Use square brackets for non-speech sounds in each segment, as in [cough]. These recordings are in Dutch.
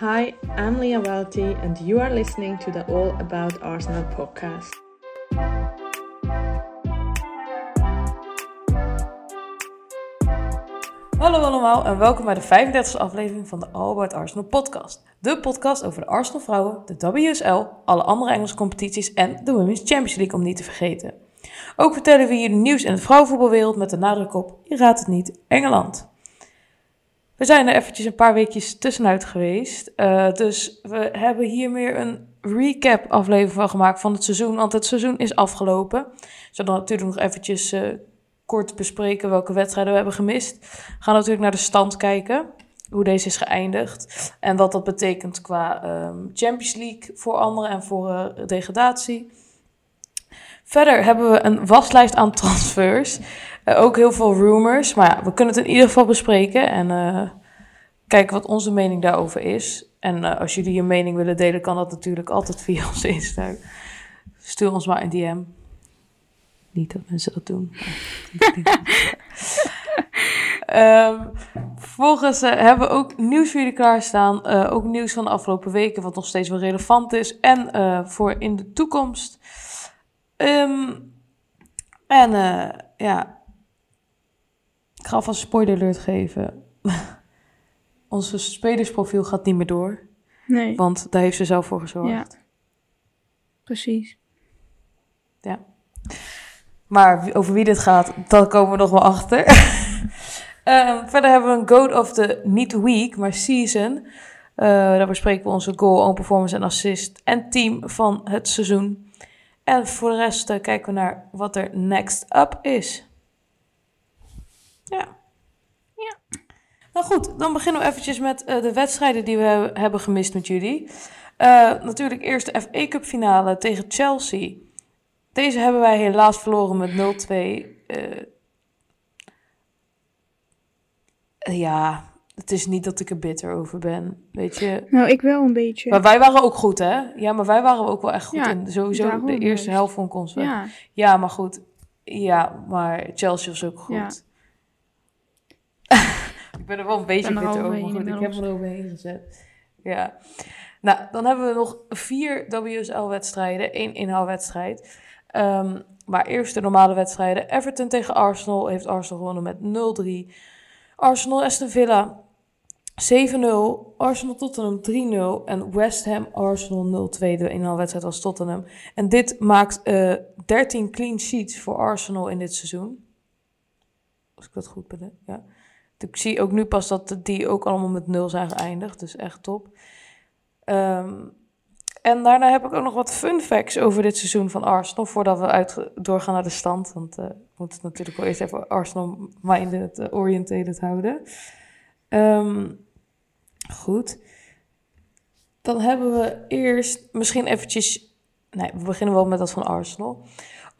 Hi, I'm Leah Welty, and you are listening to the All About Arsenal podcast. Hallo allemaal en welkom bij de 35e aflevering van de All About Arsenal podcast. De podcast over de Arsenal vrouwen, de WSL, alle andere Engelse competities en de Women's Champions League om niet te vergeten. Ook vertellen we hier nieuws in de vrouwenvoetbalwereld met de nadruk op, je raadt het niet, Engeland. We zijn er eventjes een paar weekjes tussenuit geweest. Uh, dus we hebben hier meer een recap aflevering van gemaakt van het seizoen. Want het seizoen is afgelopen. We zullen natuurlijk nog eventjes uh, kort bespreken welke wedstrijden we hebben gemist. We gaan natuurlijk naar de stand kijken. Hoe deze is geëindigd. En wat dat betekent qua um, Champions League voor anderen en voor uh, degradatie. Verder hebben we een waslijst aan transfers. Uh, ook heel veel rumors. Maar ja, we kunnen het in ieder geval bespreken. En uh, kijken wat onze mening daarover is. En uh, als jullie je mening willen delen, kan dat natuurlijk altijd [laughs] via onze Insta. Stuur ons maar een DM. Niet dat mensen dat doen. um, [laughs] vervolgens hebben we ook nieuws voor jullie klaarstaan. ook nieuws van de afgelopen weken, wat nog steeds wel relevant is. En voor in de toekomst. Um, en ja, ik ga alvast spoiler alert geven. [laughs] Onze spelersprofiel gaat niet meer door. Nee. Want daar heeft ze zelf voor gezorgd. Ja. Precies. Ja. Maar over wie dit gaat, daar komen we nog wel achter. um, [laughs] verder hebben we een Goat of the, niet week, maar season. Uh, daar bespreken we onze goal, own performance en assist en team van het seizoen. En voor de rest uh, kijken we naar wat er next up is. Ja. Ja. Nou goed, dan beginnen we eventjes met uh, de wedstrijden die we he hebben gemist met jullie. Uh, natuurlijk eerst de FA Cup finale tegen Chelsea. Deze hebben wij helaas verloren met 0-2. Uh, ja, het is niet dat ik er bitter over ben, weet je. Nou, ik wel een beetje. Maar wij waren ook goed, hè? Ja, maar wij waren ook wel echt goed ja, in. Sowieso de eerste juist. helft van ons. Ja. ja, maar goed. Ja, maar Chelsea was ook goed. Ja. Ik ben er wel een beetje bitter over, maar goed, ik heb me er overheen gezet. Ja. Nou, dan hebben we nog vier WSL-wedstrijden, één inhaalwedstrijd. Um, maar eerst de normale wedstrijden. Everton tegen Arsenal heeft Arsenal gewonnen met 0-3. Arsenal Aston Villa 7-0. Arsenal Tottenham 3-0. En West Ham Arsenal 0-2. De inhaalwedstrijd was Tottenham. En dit maakt uh, 13 clean sheets voor Arsenal in dit seizoen. Als ik dat goed ben, ja. Ik zie ook nu pas dat die ook allemaal met 0 zijn geëindigd. Dus echt top. Um, en daarna heb ik ook nog wat fun facts over dit seizoen van Arsenal. Voordat we uit, doorgaan naar de stand. Want uh, ik moet het natuurlijk wel eerst even Arsenal minded uh, oriented houden. Um, goed. Dan hebben we eerst misschien eventjes... Nee, we beginnen wel met dat van Arsenal.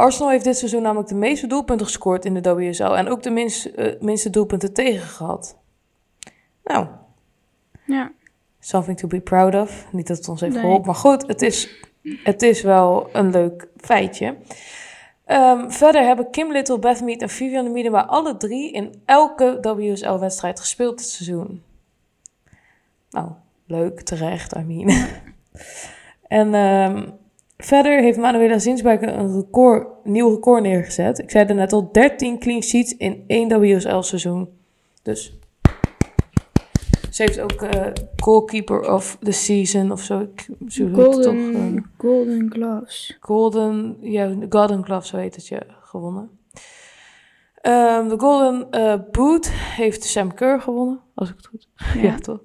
Arsenal heeft dit seizoen namelijk de meeste doelpunten gescoord in de WSL. En ook de minst, uh, minste doelpunten tegen gehad. Nou. Ja. Something to be proud of. Niet dat het ons heeft nee. geholpen, maar goed, het is, het is wel een leuk feitje. Um, verder hebben Kim Little, Beth Mead en Vivian de Miedema alle drie in elke WSL-wedstrijd gespeeld dit seizoen. Nou, leuk, terecht, I mean. [laughs] en um, verder heeft Manuela Zinsberg een record, nieuw record neergezet. Ik zei er net al, 13 clean sheets in één WSL-seizoen. Dus ze heeft ook uh, goalkeeper of the season of zo. Golden, toch, uh, golden Gloves. Golden, ja, Golden Gloves, zo heet het, ja, gewonnen. Um, de Golden uh, Boot heeft Sam Kerr gewonnen, als ik het goed Ja, [laughs] ja toch?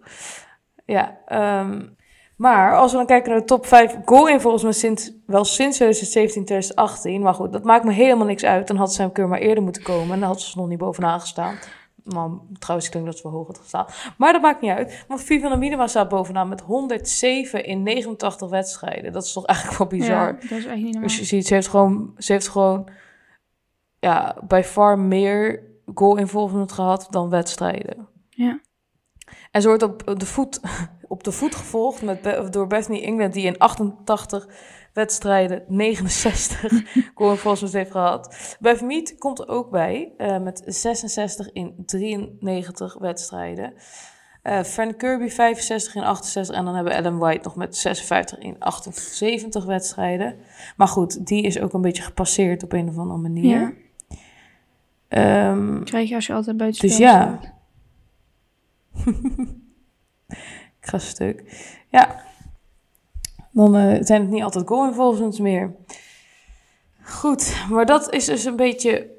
Ja, um, maar als we dan kijken naar de top 5 goal volgens mij sinds, wel sinds 2017, 2018. Maar goed, dat maakt me helemaal niks uit. Dan had Sam Kerr maar eerder moeten komen en dan had ze nog niet bovenaan gestaan. Maar trouwens, ik denk dat ze wel hoog had gestaan. Maar dat maakt niet uit. Want Vivian Minima staat bovenaan met 107 in 89 wedstrijden. Dat is toch eigenlijk wel bizar. Ja, dat is eigenlijk niet normaal. Dus je ziet, ze heeft gewoon, ze heeft gewoon ja, bij far meer goal involvement gehad dan wedstrijden. Ja. En ze wordt op de voet, [laughs] op de voet gevolgd met, door Bethany England, die in 88 wedstrijden 69 goal involvement heeft gehad. Beth Mead komt er ook bij uh, met 66 in 93 wedstrijden. Uh, Frank Kirby 65 in 68. En dan hebben we Ellen White nog met 56 in 78 wedstrijden. Maar goed, die is ook een beetje gepasseerd op een of andere manier. Ja. Um, Krijg je als je altijd buiten Dus ja. [laughs] Ik ga stuk. Ja. Dan uh, zijn het niet altijd goal involvements meer. Goed, maar dat is dus een beetje...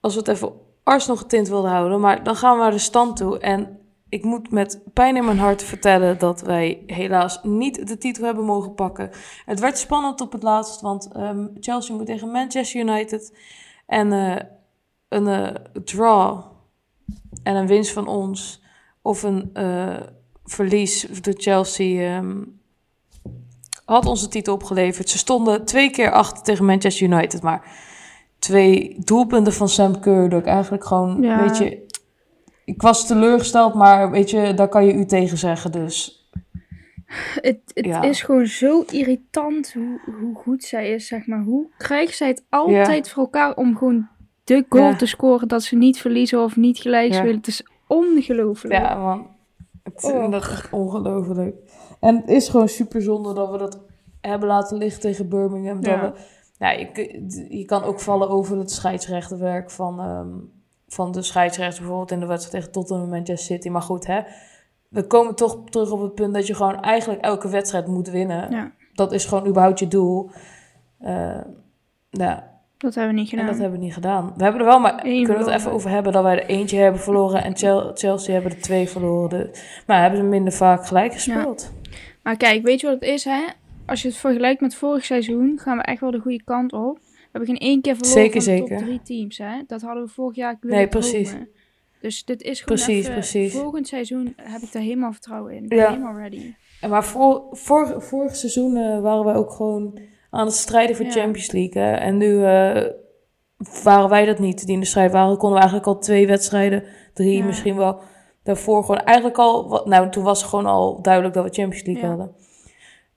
Als we het even Arsenal getint wilden houden. Maar dan gaan we naar de stand toe. En ik moet met pijn in mijn hart vertellen dat wij helaas niet de titel hebben mogen pakken. Het werd spannend op het laatst, want um, Chelsea moet tegen Manchester United. En uh, een uh, draw en een winst van ons of een uh, verlies door Chelsea um, had onze titel opgeleverd. Ze stonden twee keer achter tegen Manchester United, maar twee doelpunten van Sam Kerr, dat ik eigenlijk gewoon, ja. weet je, ik was teleurgesteld, maar weet je, daar kan je u tegen zeggen, dus. Het, het is gewoon zo irritant hoe, hoe goed zij is, zeg maar. Hoe krijgt zij het altijd voor elkaar om gewoon de goal te scoren dat ze niet verliezen of niet gelijk spelen? Het is ongelooflijk. Ja, man. Het, oh. Dat is echt ongelooflijk. En het is gewoon super zonde dat we dat hebben laten liggen tegen Birmingham. Dat we, ja, je, je kan ook vallen over het scheidsrechterwerk van, um, van de scheidsrechter bijvoorbeeld in de wedstrijd tegen Tottenham Manchester City. Maar goed, hè, we komen toch terug op het punt dat je gewoon eigenlijk elke wedstrijd moet winnen. Ja. Dat is gewoon überhaupt je doel. Uh, ja. Dat hebben we niet gedaan. En dat hebben we niet gedaan. We hebben er wel maar, Eén kunnen we het even over hebben, dat wij er eentje hebben verloren en Chelsea hebben er twee verloren. Maar hebben ze minder vaak gelijk gespeeld. Ja. Maar kijk, weet je wat het is, hè? Als je het vergelijkt met vorig seizoen, gaan we echt wel de goede kant op hebben geen één keer verloren zeker, van de zeker. top drie teams. Hè? Dat hadden we vorig jaar willen Nee, precies. Dus dit is gewoon precies, even, precies. volgend seizoen heb ik er helemaal vertrouwen in. Ja. Helemaal ready. Maar voor, voor, vorig seizoen uh, waren we ook gewoon aan het strijden voor ja. Champions League. Hè? En nu uh, waren wij dat niet. Die in de strijd waren, konden we eigenlijk al twee wedstrijden, drie misschien wel. Daarvoor gewoon eigenlijk al, nou toen was het gewoon al duidelijk dat we Champions League hadden.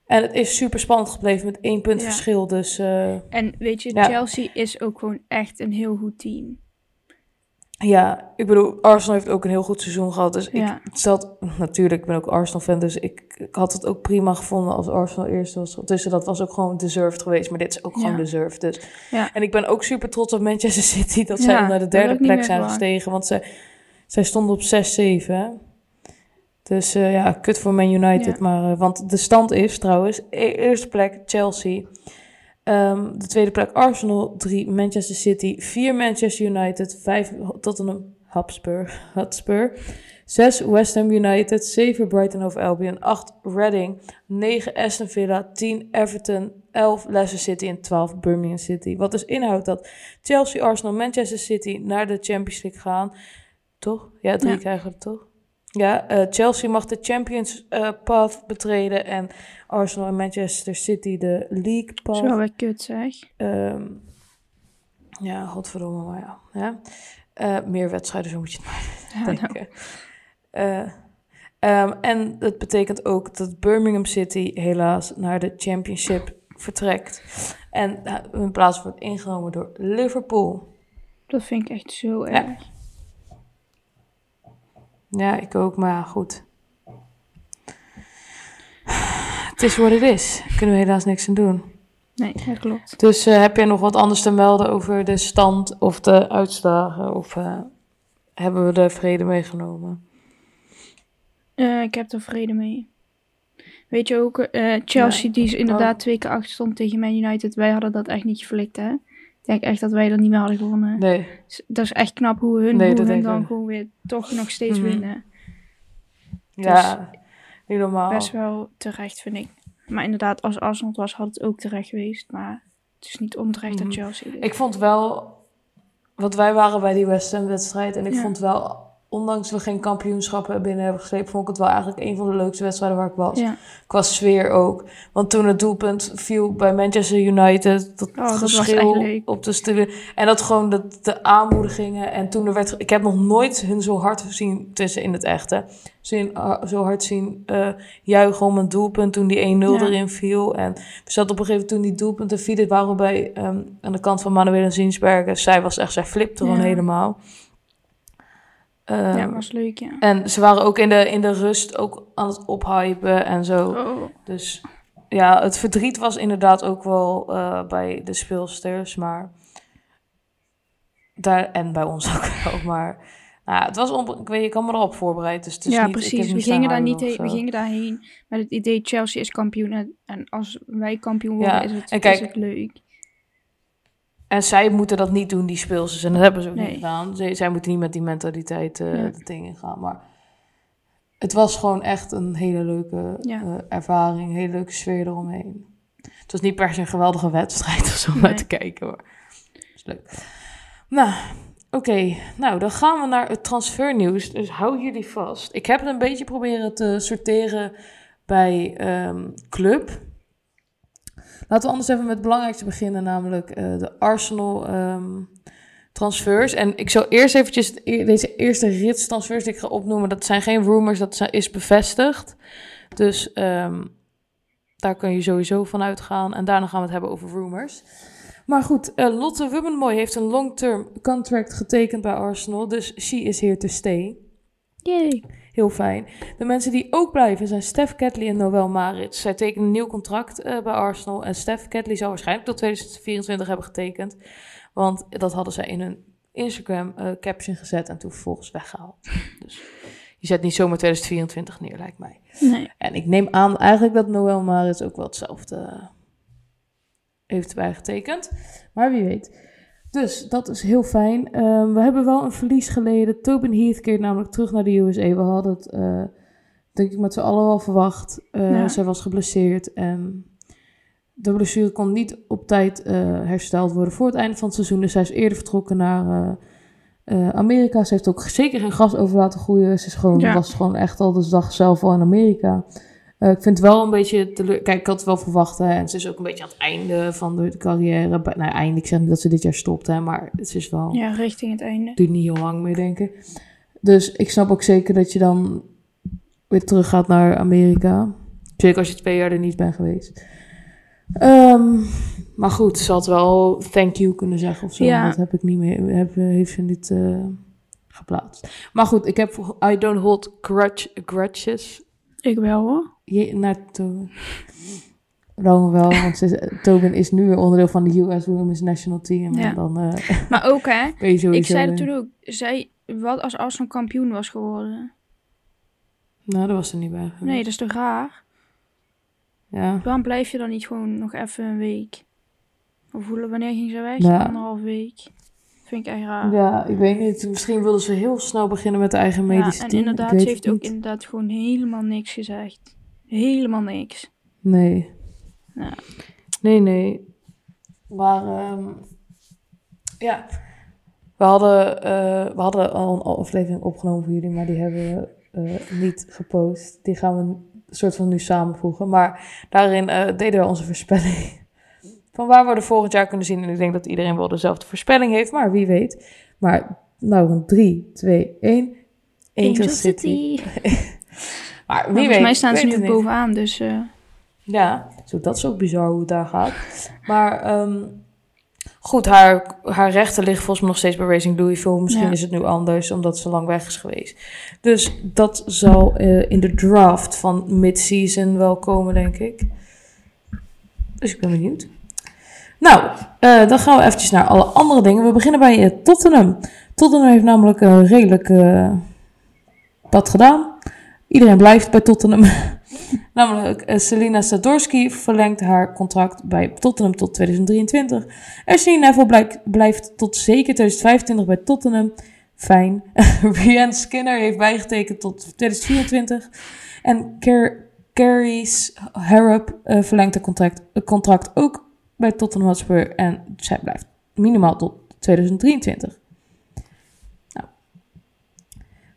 En het is super spannend gebleven met één punt verschil. Dus, uh, en weet je, Chelsea is ook gewoon echt een heel goed team. Ja, ik bedoel, Arsenal heeft ook een heel goed seizoen gehad. Dus ik stel natuurlijk, ik ben ook Arsenal-fan, dus ik, ik, had het ook prima gevonden als Arsenal eerst was. Tussen dat was ook gewoon deserved geweest, maar dit is ook gewoon deserved. Dus. Ja. En ik ben ook super trots op Manchester [laughs] City dat zij naar de derde plek zijn gestegen. Want zij, zij stonden op 6-7. Dus uh, ja, kut voor Man United. Maar, uh, want de stand is trouwens, e eerste plek Chelsea. Um, de tweede plek Arsenal, drie Manchester City, vier Manchester United, vijf Tottenham Hotspur, Hotspur. Zes West Ham United, zeven Brighton of Albion, acht Reading, negen Aston Villa, tien Everton, elf Leicester City. En twaalf Birmingham City. Wat dus inhoudt dat Chelsea, Arsenal, Manchester City naar de Champions League gaan. Toch? Ja, drie ja. krijgen we toch? Ja, uh, Chelsea mag de Champions uh, Path betreden en Arsenal en Manchester City de League Path. Zo wel kut zeg. Um, ja, godverdomme, maar ja. ja. Uh, meer wedstrijden, zo moet je het maar [laughs] ja, denken. Nou. Um, en dat betekent ook dat Birmingham City helaas naar de Championship vertrekt. En hun plaats wordt ingenomen door Liverpool. Dat vind ik echt zo erg. Ja, ik ook, maar goed. Het is wat het is. Kunnen we helaas niks aan doen. Nee, dat klopt. Dus uh, heb je nog wat anders te melden over de stand of de uitslagen? Of uh, hebben we de vrede meegenomen? Uh, ik heb er vrede mee. Weet je ook, Chelsea ja. die is inderdaad oh. twee keer achter stond tegen Man United. Wij hadden dat echt niet geflikt, hè? Ik denk echt dat wij er niet meer hadden gewonnen. Nee. Dat is echt knap hoe hun, nee, hoe hun dan gewoon weer toch nog steeds mm -hmm. winnen. Ja, dus niet normaal. Best wel terecht, vind ik. Maar inderdaad, als Arsenal was, had het ook terecht geweest. Maar het is niet onterecht mm -hmm. dat mhm. Chelsea Ik vond wel... Want wij waren bij die West Ham wedstrijd. En ik ja. vond wel ondanks we geen kampioenschappen binnen hebben gesleept, vond ik het wel eigenlijk een van de leukste wedstrijden waar ik was. Ja. Qua sfeer ook. Want toen het doelpunt viel bij Manchester United, dat, oh, geschil op de stoelen. En dat gewoon de, de aanmoedigingen. En toen er werd, ik heb nog nooit hun zo hard zien tussen in het echte. Zien, zo hard zien uh, juichen om een doelpunt toen die 1-0 ja. erin viel. En we zaten op een gegeven moment toen die doelpunten vielen, waren we bij um, aan de kant van Manuela Zinsbergen. Zij was echt, zij flipte ja. gewoon ja, ehm, was leuk, ja. En ze waren ook in de, in de rust ook aan het ophypen en zo. Oh. Dus ja, het verdriet was inderdaad ook wel uh, bij de speelsters, maar... Daar, en bij ons ook [laughs] wel, maar... Nou, het was on, ik weet, je kan me erop voorbereid. Dus het is ja, niet, precies. We gingen, daar niet heen, we gingen daarheen met het idee Chelsea is kampioen. En, als wij kampioen worden, ja. is, het, en kijk, is het leuk. En zij moeten dat niet doen, die speelsters. En dat hebben ze ook niet gedaan. Zij, zij moeten niet met die mentaliteit uh, de dingen gaan. Maar het was gewoon echt een hele leuke uh, ervaring. Een hele leuke sfeer eromheen. Het was niet per se een geweldige wedstrijd [laughs] of zo om nee. te kijken hoor. Dat is leuk. Nou, oké. Nou, dan gaan we naar het transfernieuws. Dus hou jullie vast. Ik heb het een beetje proberen te sorteren bij um, club. Laten we anders even met het belangrijkste beginnen, namelijk uh, de Arsenal um, transfers. En ik zal eerst eventjes e-, deze eerste rits transfers die ik ga opnoemen. Dat zijn geen rumors, dat is bevestigd. Dus um, daar kun je sowieso van uitgaan. En daarna gaan we het hebben over rumors. Maar goed, uh, Lotte Wubbenmoy heeft een long-term contract getekend bij Arsenal. Dus she is here to stay. Yay. Heel fijn. De mensen die ook blijven zijn Steph Catley en Noel Maritz. Zij tekenen een nieuw contract uh, bij Arsenal. En Steph Catley zou waarschijnlijk tot 2024 hebben getekend. Want dat hadden zij in hun Instagram uh, caption gezet en toen vervolgens weggehaald. [laughs] Dus je zet niet zomaar 2024 neer, lijkt mij. Nee. En ik neem aan eigenlijk dat Noel Maritz ook wel hetzelfde heeft bijgetekend. Maar wie weet. Dus dat is heel fijn. Ehm, we hebben wel een verlies geleden. Tobin Heath keert namelijk terug naar de USA. We hadden het, uh, denk ik, met z'n allen al verwacht. Uh, Zij was geblesseerd en de blessure kon niet op tijd uh, hersteld worden voor het einde van het seizoen. Dus zij is eerder vertrokken naar Amerika. Ze heeft ook zeker geen gas over laten groeien. Ze is gewoon, was gewoon echt al de dag zelf al in Amerika. Uh, ik vind het wel een beetje teleur... Kijk, ik had het wel verwacht. Hè, en ze is ook een beetje aan het einde van de, carrière. Nou, einde. Ik zeg niet dat ze dit jaar stopt, hè, maar het is wel... Ja, richting het einde. Duurt niet heel lang meer, denken. Dus ik snap ook zeker dat je dan weer terug gaat naar Amerika. Zeker als je twee jaar er niet bent geweest. Um, maar goed, ze had wel thank you kunnen zeggen of zo. Ja. Dat heb ik niet meer... Heb, heeft ze niet uh, geplaatst. Maar goed, ik heb... I don't hold grudge, grudges ik wel hoor. Je, naar Tobin. wel, want ze, Tobin is nu weer onderdeel van de US Women's National Team. Ja. En dan, uh, [laughs] maar ook hè, [laughs] ik zei toen ook. Zij, wat als Arsenal kampioen was geworden? Nou, dat was er niet bij geweest. Nee, dat is toch raar? Ja. Waarom blijf je dan niet gewoon nog even een week? Of wanneer ging ze weg? Ja. Anderhalf week. Vind ik echt raar. Ja, ik weet niet. Misschien wilden ze heel snel beginnen met de eigen medische ja, en inderdaad, ze heeft ook inderdaad gewoon helemaal niks gezegd. Helemaal niks. Nee. Ja. Nee, nee. Maar um, ja, we hadden, uh, we hadden al een aflevering opgenomen voor jullie, maar die hebben we uh, niet gepost. Die gaan we een soort van nu samenvoegen. Maar daarin uh, deden we onze voorspelling van waar we er volgend jaar kunnen zien. En ik denk dat iedereen wel dezelfde voorspelling heeft, maar wie weet. Maar nou, een 3, 2, 1. Angel, City. [laughs] maar wie weet. Volgens mij staan ze nu bovenaan, dus... Uh... Ja, zo, dat is ook bizar hoe het daar gaat. Maar um, goed, haar, haar rechten liggen volgens mij nog steeds bij Racing Louisville. Misschien ja. is het nu anders, omdat ze lang weg is geweest. Dus dat zal uh, in de draft van mid-season wel komen, denk ik. Dus ik ben benieuwd. Nou, uh, dan gaan we eventjes naar alle andere dingen. We beginnen bij uh, Tottenham. Tottenham heeft namelijk een redelijk uh, pad gedaan. Iedereen blijft bij Tottenham. [laughs] namelijk Selina Sadorski verlengt haar contract bij Tottenham tot 2023. Ashley Neville blijft tot zeker 2025 bij Tottenham. Fijn. [laughs] Brian Skinner heeft bijgetekend tot 2024. En Carrie's Harrop verlengt haar contract, contract ook bij Tottenham Hotspur en zij blijft minimaal tot 2023. Nou.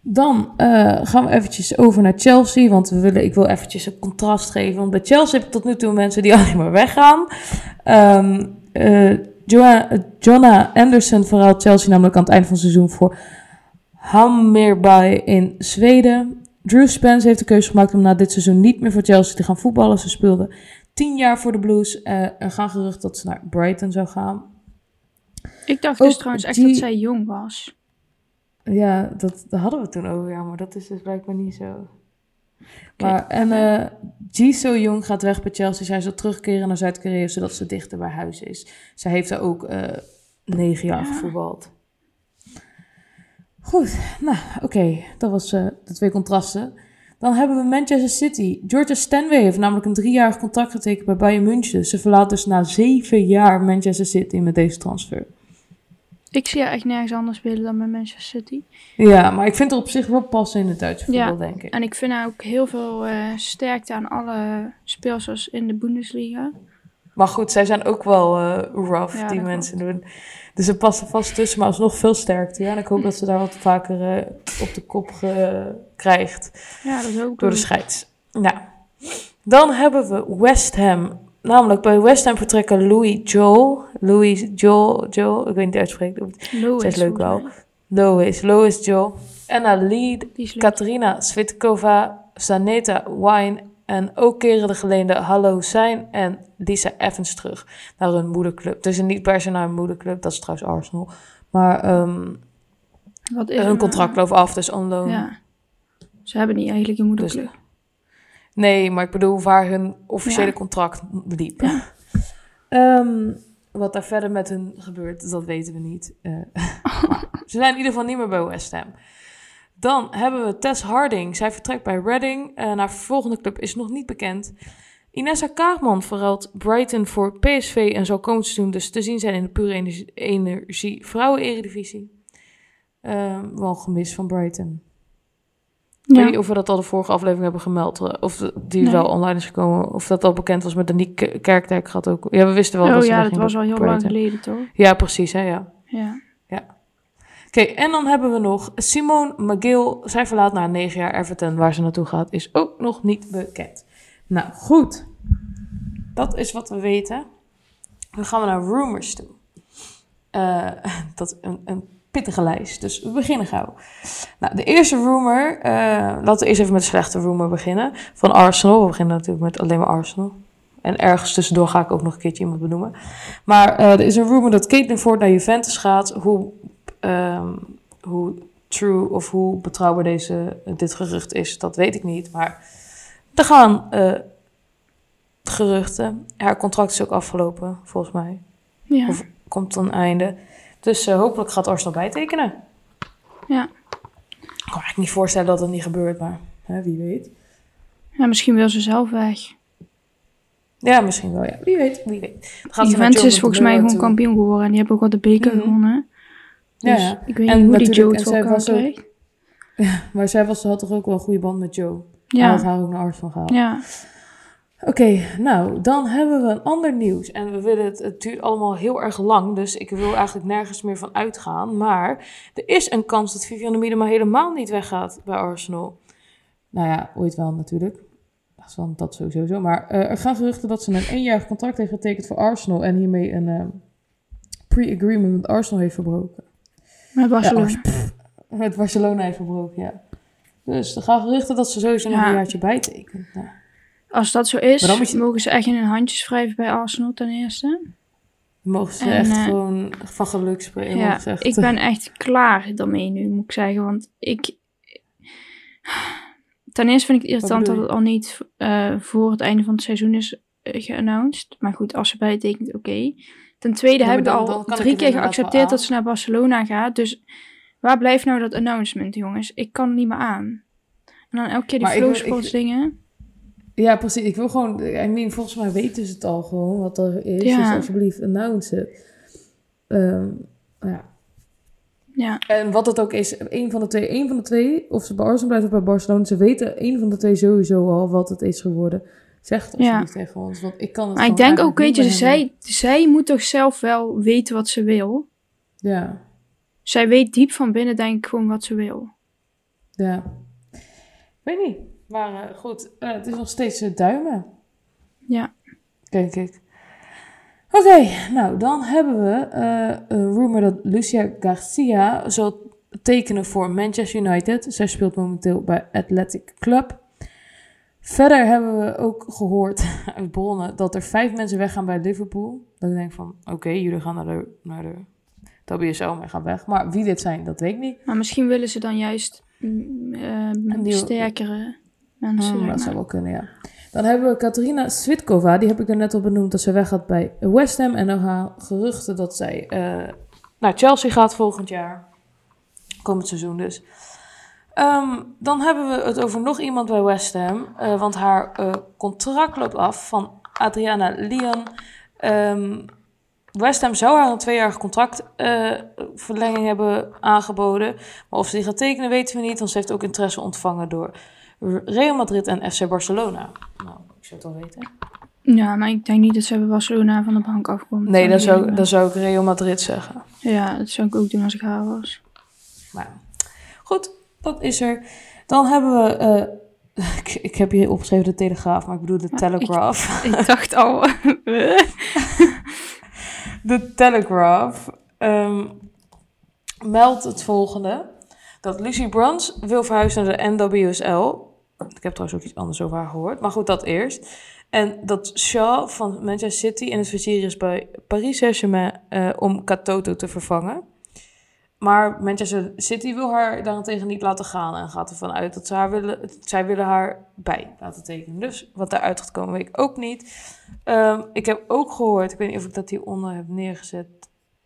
Dan uh, gaan we eventjes over naar Chelsea, want we willen, ik wil eventjes een contrast geven. Want bij Chelsea heb ik tot nu toe mensen die [laughs] alleen maar weggaan. Um, Joanna Anderson verhaalt Chelsea namelijk aan het eind van het seizoen voor Hammerby in Zweden. Drew Spence heeft de keuze gemaakt om na dit seizoen niet meer voor Chelsea te gaan voetballen. Ze speelde tien jaar voor de Blues. Uh, er gaan gerucht dat ze naar Brighton zou gaan. Ik dacht dus trouwens echt dat zij jong was. Ja, dat, dat hadden we toen over, ja, maar dat is dus blijkbaar niet zo. Maar, en uh, Ji So Jong gaat weg bij Chelsea. Zij zal terugkeren naar Zuid-Korea, zodat ze dichter bij huis is. Zij heeft daar ook uh, negen jaar gevoetbald. Goed, nou oké, dat was uh, de twee contrasten. Dan hebben we Manchester City. Georgia Stanway heeft namelijk een driejarig contract getekend bij Bayern München. Ze verlaat dus na zeven jaar Manchester City met deze transfer. Ik zie haar echt nergens anders spelen dan bij Manchester City. Ja, maar ik vind er op zich wel passen in het Duitse voetbal, ja, denk ik. en ik vind haar ook heel veel uh, sterkte aan alle speelsels in de Bundesliga. Maar goed, zij zijn ook wel uh, rough, die mensen doen. Dus ze passen vast tussen, maar alsnog veel sterkte. Ja, en ik hoop dat ze daar wat vaker uh, op de kop krijgt. Ja, dat is ook Door de scheids. Nou, dan hebben we West Ham. Namelijk bij West Ham vertrekken Louis Joel. Louis Joel, Joel, ik weet niet uitspreken. Louis. is leuk wel. Louis, Louis Joel. Anna Lead, Katerina Svitkova, Saneta Wine en ook keren de geleende Hallo Zijn en Lisa Evans terug naar hun moederclub. Dus niet per se naar hun moederclub, dat is trouwens Arsenal. Maar um, Wat is hun contract loopt af, dus on loan. Ja. Ze hebben niet eigenlijk een moederclub. Dus, nee, maar ik bedoel waar hun officiële contract liep. [laughs] Ehm, wat daar verder met hun gebeurt, dat weten we niet. Uh, [laughs] ze zijn in ieder geval niet meer bij West Ham. Dan hebben we Tess Harding. Zij vertrekt bij Reading. Naar volgende club is nog niet bekend. Inessa Kaagman verruilt Brighton voor PSV en zal komend doen dus te zien zijn in de pure energie, energie vrouwen-eredivisie. Uh, wel gemis van Brighton. Ik weet niet of we dat al de vorige aflevering hebben gemeld. Eh, of die wel online is gekomen. Of dat al bekend was met de Niek Kerkdijk gaat ook. Ja, we wisten wel oh, dat ja, dat was al heel lang geleden, toch? Ja, precies, hè, ja. Ja. Oké, en dan hebben we nog Simone McGill. Zij verlaat na negen jaar Everton. Waar ze naartoe gaat, is ook nog niet bekend. Nou, goed. Dat is wat we weten. Dan gaan we naar rumors toe. Uh, [laughs] dat een, een pittige lijst. Dus we beginnen gauw. Nou, de eerste rumor, uh, laten we eerst even met de slechte rumor beginnen. Van Arsenal. We beginnen natuurlijk met alleen maar Arsenal. En ergens tussendoor ga ik ook nog een keertje iemand benoemen. Maar uh, er is een rumor dat Caitlin Ford naar Juventus gaat. Hoe, um, hoe true of hoe betrouwbaar deze, dit gerucht is, dat weet ik niet. Maar er gaan uh, geruchten. Haar contract is ook afgelopen, volgens mij. Ja. Of komt een einde. Dus uh, hopelijk gaat Arsenal bijtekenen. Ja. Ik kan me eigenlijk niet voorstellen dat dat niet gebeurt, maar hè, wie weet. Ja, misschien wil ze zelf weg. Ja, misschien wel, ja. Wie weet, wie weet. Gaat Juventus is volgens mij gewoon kampioen geworden en die hebben ook al de beker mm gewonnen. Dus ja, ik weet niet hoe die Joe het voor was ook, Ja, [laughs] maar zij was, had toch ook wel een goede band met Joe. Ja. Hij had haar ook naar Arsenal gehaald. Ja. Oké, nou, dan hebben we een ander nieuws. En we willen het, het duurt allemaal heel erg lang, dus ik wil eigenlijk nergens meer van uitgaan. Maar er is een kans dat Vivianne Miedema helemaal niet weggaat bij Arsenal. Nou ja, ooit wel natuurlijk. Dat, dat sowieso zo. Maar uh, er gaan geruchten dat ze een eenjarig contract heeft getekend voor Arsenal en hiermee een uh, pre-agreement met Arsenal heeft verbroken. Met Barcelona. [laughs] Ja, met Barcelona heeft verbroken, ja. Dus er gaan geruchten dat ze sowieso nog een jaartje bijtekent. Nou. Als dat zo is, mogen ze echt in hun handjes wrijven bij Arsenal ten eerste. Mogen ze echt uh, gewoon van geluk spreken. Ja, ik ben echt klaar daarmee nu, moet ik zeggen. Want ik... Ten eerste vind ik het irritant dat het al niet uh, voor het einde van het seizoen is uh, geannounced. Maar goed, als ze bijtekent, oké. Okay. Ten tweede ja, heb ik al drie keer geaccepteerd dat ze naar Barcelona gaat. Dus waar blijft nou dat announcement, jongens? Ik kan niet meer aan. En dan elke keer die flowsports dingen. Ja, precies. Ik wil gewoon... I mean, volgens mij weten ze het al gewoon wat er is. Ja. Dus alsjeblieft, announce het. Um, ja. Ja. En wat het ook is, een van de twee, een van de twee, of ze bij Arsenal blijven of bij Barcelona, ze weten een van de twee sowieso al wat het is geworden. Zeg het alsjeblieft ja. tegen ons, want ik kan het Maar ik denk ook, weet je, zij, zij moet toch zelf wel weten wat ze wil. Ja. Zij weet diep van binnen, denk ik, gewoon wat ze wil. Ja. Weet niet. Maar uh, goed, uh, het is nog steeds uh, duimen. Ja. Denk ik. Oké, okay, nou dan hebben we een rumor dat Lucia Garcia zal tekenen voor Manchester United. Zij speelt momenteel bij Athletic Club. Verder hebben we ook gehoord [laughs] uit bronnen dat er vijf mensen weggaan bij Liverpool. Dan denk ik van, oké, okay, jullie gaan naar de, naar de WSL mee gaat weg. Maar wie dit zijn, dat weet ik niet. Maar misschien willen ze dan juist uh, sterkere mensen. Hmm, dat zou wel kunnen, ja. Dan hebben we Katarina Svitkova. Die heb ik er net al benoemd dat ze weggaat bij West Ham. En dan gaan geruchten dat zij uh, naar Chelsea gaat volgend jaar. Komend seizoen dus. Ehm, dan hebben we het over nog iemand bij West Ham. Uh, want haar uh, contract loopt af van Adriana Leon. Um, West Ham zou haar een tweejarig contractverlenging uh, hebben aangeboden. Maar of ze die gaat tekenen weten we niet. Want ze heeft ook interesse ontvangen door Real Madrid en FC Barcelona. Nou, ik zou het wel weten. Ja, maar ik denk niet dat ze bij Barcelona van de bank afkomt. Nee, dat zou, dat zou ik Real Madrid zeggen. Ja, dat zou ik ook doen als ik haar was. Maar goed, dat is er. Dan hebben we... Uh, [laughs] ik, ik, heb hier opgeschreven de Telegraaf, maar ik bedoel de Telegraph. Ik, [laughs] ik dacht al... [laughs] de Telegraph um, meldt het volgende. Dat Lucy Bruns wil verhuizen naar de NWSL. Ik heb trouwens ook iets anders over haar gehoord. Maar goed, dat eerst. En dat Shaw van Manchester City in het vizier is bij Paris Saint-Germain uh, om Katoto te vervangen. Maar Manchester City wil haar daarentegen niet laten gaan en gaat ervan uit dat ze haar willen, zij willen haar bij laten tekenen. Dus wat daaruit gaat komen weet ik ook niet. Um, ik heb ook gehoord, ik weet niet of ik dat hieronder heb neergezet.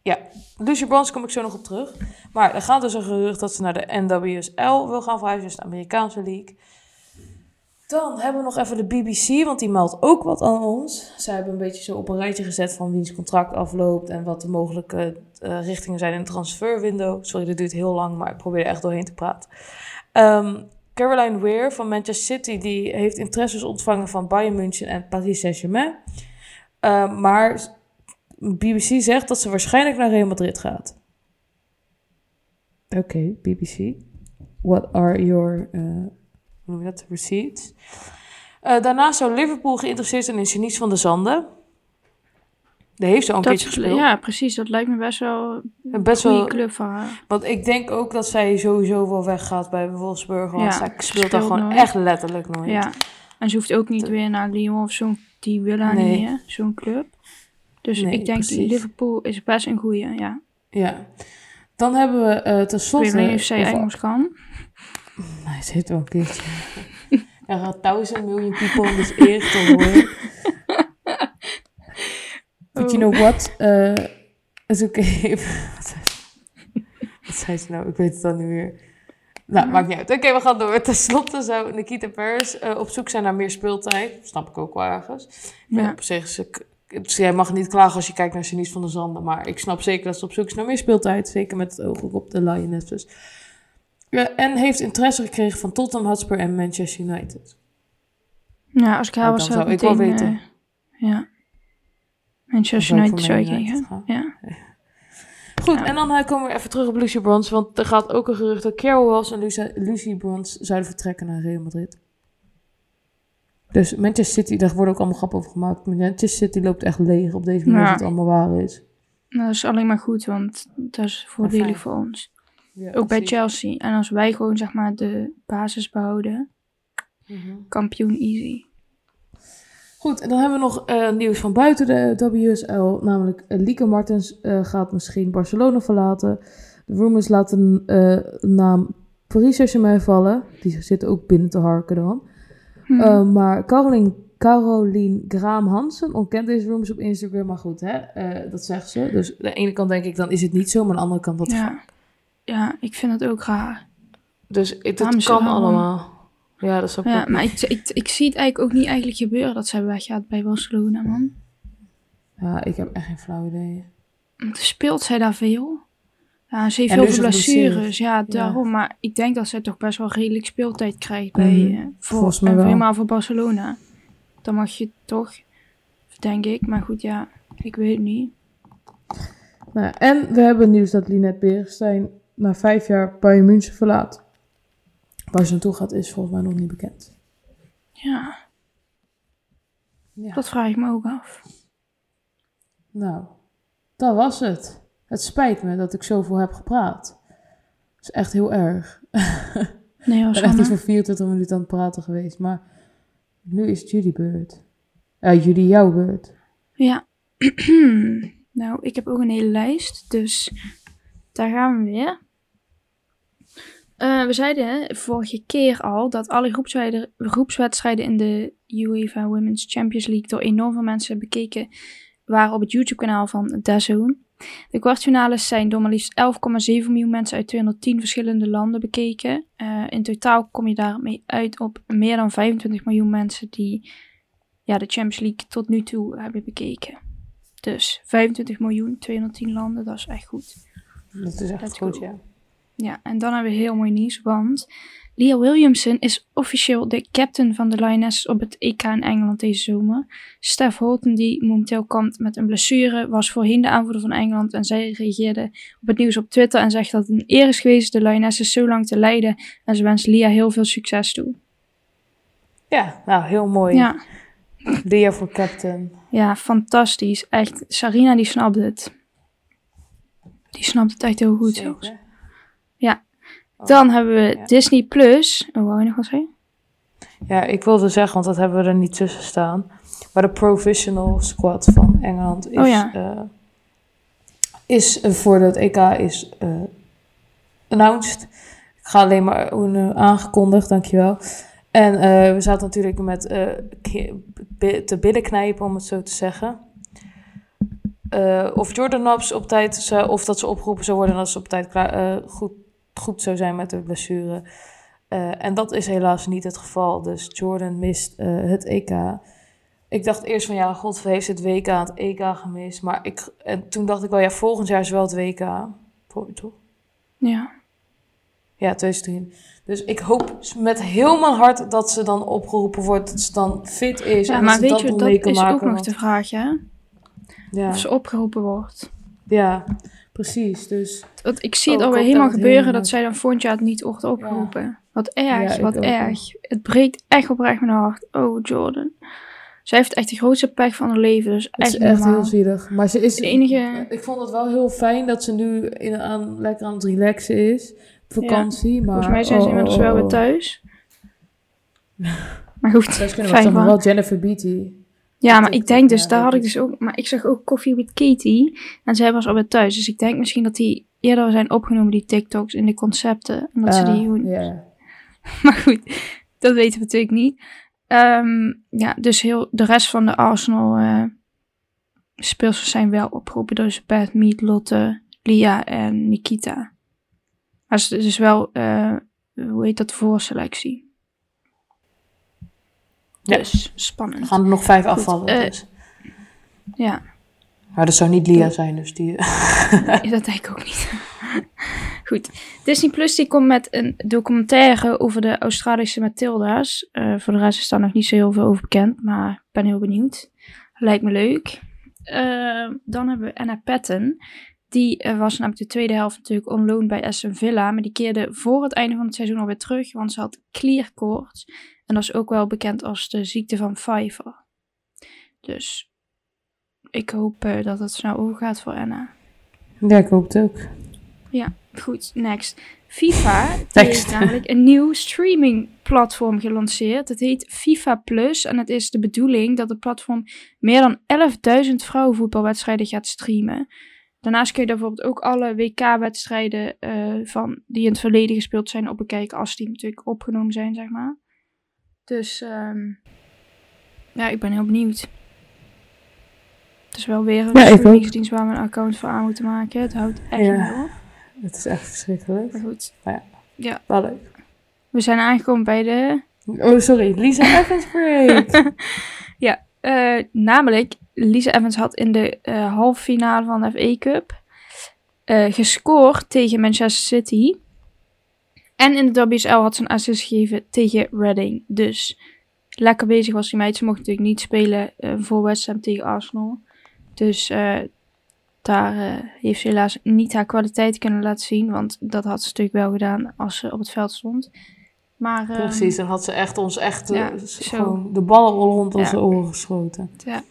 Ja, Lucy Bronze kom ik zo nog op terug. Maar er gaat dus een gerucht dat ze naar de NWSL wil gaan verhuizen, dus de Amerikaanse league. Dan hebben we nog even de BBC, want die meldt ook wat aan ons. Zij hebben een beetje zo op een rijtje gezet van wiens contract afloopt en wat de mogelijke uh, richtingen zijn in de transferwindow. Sorry, dat duurt heel lang, maar ik probeer er echt doorheen te praten. Um, Caroline Weir van Manchester City, die heeft interesses ontvangen van Bayern München en Paris Saint-Germain. Uh, maar BBC zegt dat ze waarschijnlijk naar Real Madrid gaat. Oké, okay, BBC. What are your uh? Receipts. Uh, daarnaast zou Liverpool geïnteresseerd zijn in Janice van de Zanden. Daar heeft ze al een keertje gespeeld. Ja, precies. Dat lijkt me best wel een best goede wel, club voor haar. Want ik denk ook dat zij sowieso wel weggaat bij Wolfsburg. Want ja, zij speelt daar gewoon echt letterlijk nooit. Ja, en ze hoeft ook niet weer naar Lyon of zo'n... Die willen haar nee. niet, Zo'n club. Dus ik denk precies. Liverpool is best een goede, ja. Ja. Dan hebben we uh, tenslotte... Ik weet niet of zij Engels kan. [laughs] Hij zit wel een keertje. [laughs] er gaat duizend miljoen people dus eerst te horen. [laughs] But you know what? Uh, is oké. Okay. [laughs] Wat zei ze nou? Ik weet het dan niet meer. Nou, maakt niet uit. Oké, we gaan door. Ten slotte zou Nikita Paris uh, op zoek zijn naar meer speeltijd. snap ik ook wel ergens. Ja. Op zich ik, jij mag niet klagen als je kijkt naar Sinies van de Zanden. Maar ik snap zeker dat ze op zoek is naar meer speeltijd. Zeker met het oog op de Lionesses. Ja, en heeft interesse gekregen van Tottenham Hotspur en Manchester United. Ja, als ik haar was, zou ik wel weten. Uh, ja. Manchester United zou ik denken. Ja. [laughs] Goed, en dan uh, komen we even terug op Lucy Bronze. Want er gaat ook een gerucht dat Carol en Lucy, Lucy Bronze zouden vertrekken naar Real Madrid. Dus Manchester City, daar worden ook allemaal grappen over gemaakt. Manchester City loopt echt leeg op deze manier, ja. als het allemaal waar is. Nou, dat is alleen maar goed, want dat is voordelig voor ons. Ja, ook bij Chelsea. En als wij gewoon zeg maar de basis behouden, mm kampioen easy. Goed, en dan hebben we nog uh, nieuws van buiten de WSL. Namelijk uh, Lieke Martens uh, gaat misschien Barcelona verlaten. De rumors laten naam Paris Saint-Germain vallen. Die zit ook binnen te harken dan. Hmm. maar Caroline, Caroline Graam Hansen ontkent deze rumors op Instagram. Maar goed, hè, dat zegt ze. Dus aan de ene kant denk ik dan is het niet zo. Maar aan de andere kant wat ja. Ja, ik vind het ook raar. Dus het, het kan allemaal. Ja, dat is ook Ja, maar ik, ik, ik zie het eigenlijk ook niet eigenlijk gebeuren dat zij weggaat bij Barcelona, man. Ja, ik heb echt geen flauw idee. Speelt zij daar veel? Ja, ze heeft veel blessures. Ja, daarom. Maar ik denk dat zij toch best wel redelijk speeltijd krijgt bij, mm, voor, Volgens mij wel. helemaal voor Barcelona. Dan mag je toch, denk ik. Maar goed, ja, ik weet het niet. Nou, en we hebben nieuws dat Linette Berenstein na vijf jaar Bayern München verlaat. Waar ze naartoe gaat is volgens mij nog niet bekend. Ja. ja. Dat vraag ik me ook af. Nou, dat was het. Het spijt me dat ik zoveel heb gepraat. Dat is echt heel erg. Nee, was ik ben echt iets voor 24 minuten aan het praten geweest. Maar nu is het jullie beurt. Ja, uh, jullie jouw beurt. Ja. [clears throat] nou, ik heb ook een hele lijst. Dus daar gaan we weer. Uh, we zeiden vorige keer al dat alle groepswedstrijden in de UEFA Women's Champions League door enorm veel mensen bekeken waren op het YouTube-kanaal van DAZN. De kwartfinales zijn door maar liefst 11,7 miljoen mensen uit 210 verschillende landen bekeken. Uh, in totaal kom je daarmee uit op meer dan 25 miljoen mensen die ja, de Champions League tot nu toe hebben bekeken. Dus 25 miljoen, 210 landen, dat is echt goed. Dat is echt goed, ja. Ja, en dan hebben we heel mooi nieuws, want Leah Williamson is officieel de captain van de Lionesses op het EK in Engeland deze zomer. Steph Holton, die momenteel kampt met een blessure, was voorheen de aanvoerder van Engeland en zij reageerde op het nieuws op Twitter en zegt dat het een eer is geweest de Lionesses zo lang te leiden en ze wenst Leah heel veel succes toe. Ja, nou heel mooi. Ja. Leah voor captain. Ja, fantastisch. Echt, Sarina die snapt het. Die snapt het echt heel goed. Oh, Dan hebben we Disney Plus. Oh, wou je nog wat zeggen? Ja, ik wilde zeggen, want dat hebben we er niet tussen staan. Maar de Professional Squad van Engeland is, oh, ja. uh, is uh, voor het EK is uh, announced. Ik ga alleen maar uh, aangekondigd, dankjewel. En we zaten natuurlijk met te billen knijpen, om het zo te zeggen. of Jordan Naps op tijd, of dat ze opgeroepen zou worden als ze op tijd klaar, goed goed zou zijn met de blessure. Uh, en dat is helaas niet het geval. Dus Jordan mist uh, het EK. Ik dacht eerst van ja, God heeft het WK het EK gemist. Maar ik, en toen dacht ik wel, ja, volgend jaar is wel het WK. Toch? Ja. Ja, 2010. Dus ik hoop met heel mijn hart dat ze dan opgeroepen wordt. Dat ze dan fit is. Ja, en maar weet dat je, dat is ook nog de vraag, hè? Ja. Of ze opgeroepen wordt. Ja, Precies, dus... Want ik zie het alweer helemaal gebeuren dat zij dan volgend jaar het niet wordt opgeroepen. Wat erg, wat erg. Het breekt echt oprecht mijn hart. Oh, Jordan. Zij heeft echt de grootste pech van haar leven. Dus echt, is echt heel zielig. Maar ze is... De enige... Ik vond het wel heel fijn dat ze nu in, aan, lekker aan het relaxen is. vakantie, maar... Volgens mij zijn ze inmiddels wel weer oh. thuis. [laughs] maar goed, Zij kunnen we wel Jennifer Beatty. Ja, maar ik denk dus, daar had ik dus ook, maar ik zag ook Coffee with Katie en zij was alweer thuis. Dus ik denk misschien dat die eerder zijn opgenomen, die TikToks in de concepten. En dat ze die doen. [laughs] Maar goed, dat weten we natuurlijk niet. Ehm, ja, dus heel, de rest van de Arsenal uh, speelsters zijn wel opgeroepen. Dus Beth, Meet, Lotte, Lia en Nikita. Maar het is dus wel, uh, hoe heet dat, voorselectie. Dus spannend. Er gaan er nog vijf afvallen. Uh, dus. Ja. Maar dat zou niet Lia zijn, dus die. nee, dat denk ik ook niet. Goed. Disney Plus die komt met een documentaire over de Australische Matilda's. Uh, voor de rest is daar nog niet zo heel veel over bekend, maar ik ben heel benieuwd. Lijkt me leuk. Uh, dan hebben we Anna Patton. Die uh, was namelijk de tweede helft natuurlijk on loan bij Aston Villa. Maar die keerde voor het einde van het seizoen alweer terug. Want ze had klierkoorts. En dat is ook wel bekend als de ziekte van Pfeiffer. Dus ik hoop uh, dat het snel overgaat voor Anna. Ja, ik hoop het ook. Ja, goed. Next. FIFA heeft namelijk een nieuw streaming platform gelanceerd. Het heet FIFA Plus en het is de bedoeling dat het platform meer dan 11.000 vrouwenvoetbalwedstrijden gaat streamen. Daarnaast kun je bijvoorbeeld ook alle WK-wedstrijden uh, van die in het verleden gespeeld zijn op bekijken als die natuurlijk opgenomen zijn, zeg maar. Dus um, ja, ik ben heel benieuwd. Het is wel weer een ja, streamingsdienst waar we een account voor aan moeten maken. Het houdt echt ja, niet op. Het is echt verschrikkelijk. Maar goed. ja, ja. Wel leuk. We zijn aangekomen bij de... Oh, sorry. Lisa [laughs] Evans break. [laughs] ja, uh, namelijk Lisa Evans had in de uh, halve finale van de FA Cup uh, gescoord tegen Manchester City. En in de WSL had ze een assist gegeven tegen Reading. Dus lekker bezig was die meid. Ze mocht natuurlijk niet spelen uh, voor West Ham tegen Arsenal. Dus uh, daar uh, heeft ze helaas niet haar kwaliteit kunnen laten zien. Want dat had ze natuurlijk wel gedaan als ze op het veld stond. Maar, Precies, dan had ze echt ons echt ja, gewoon de ballen rond onze oren geschoten. Ja,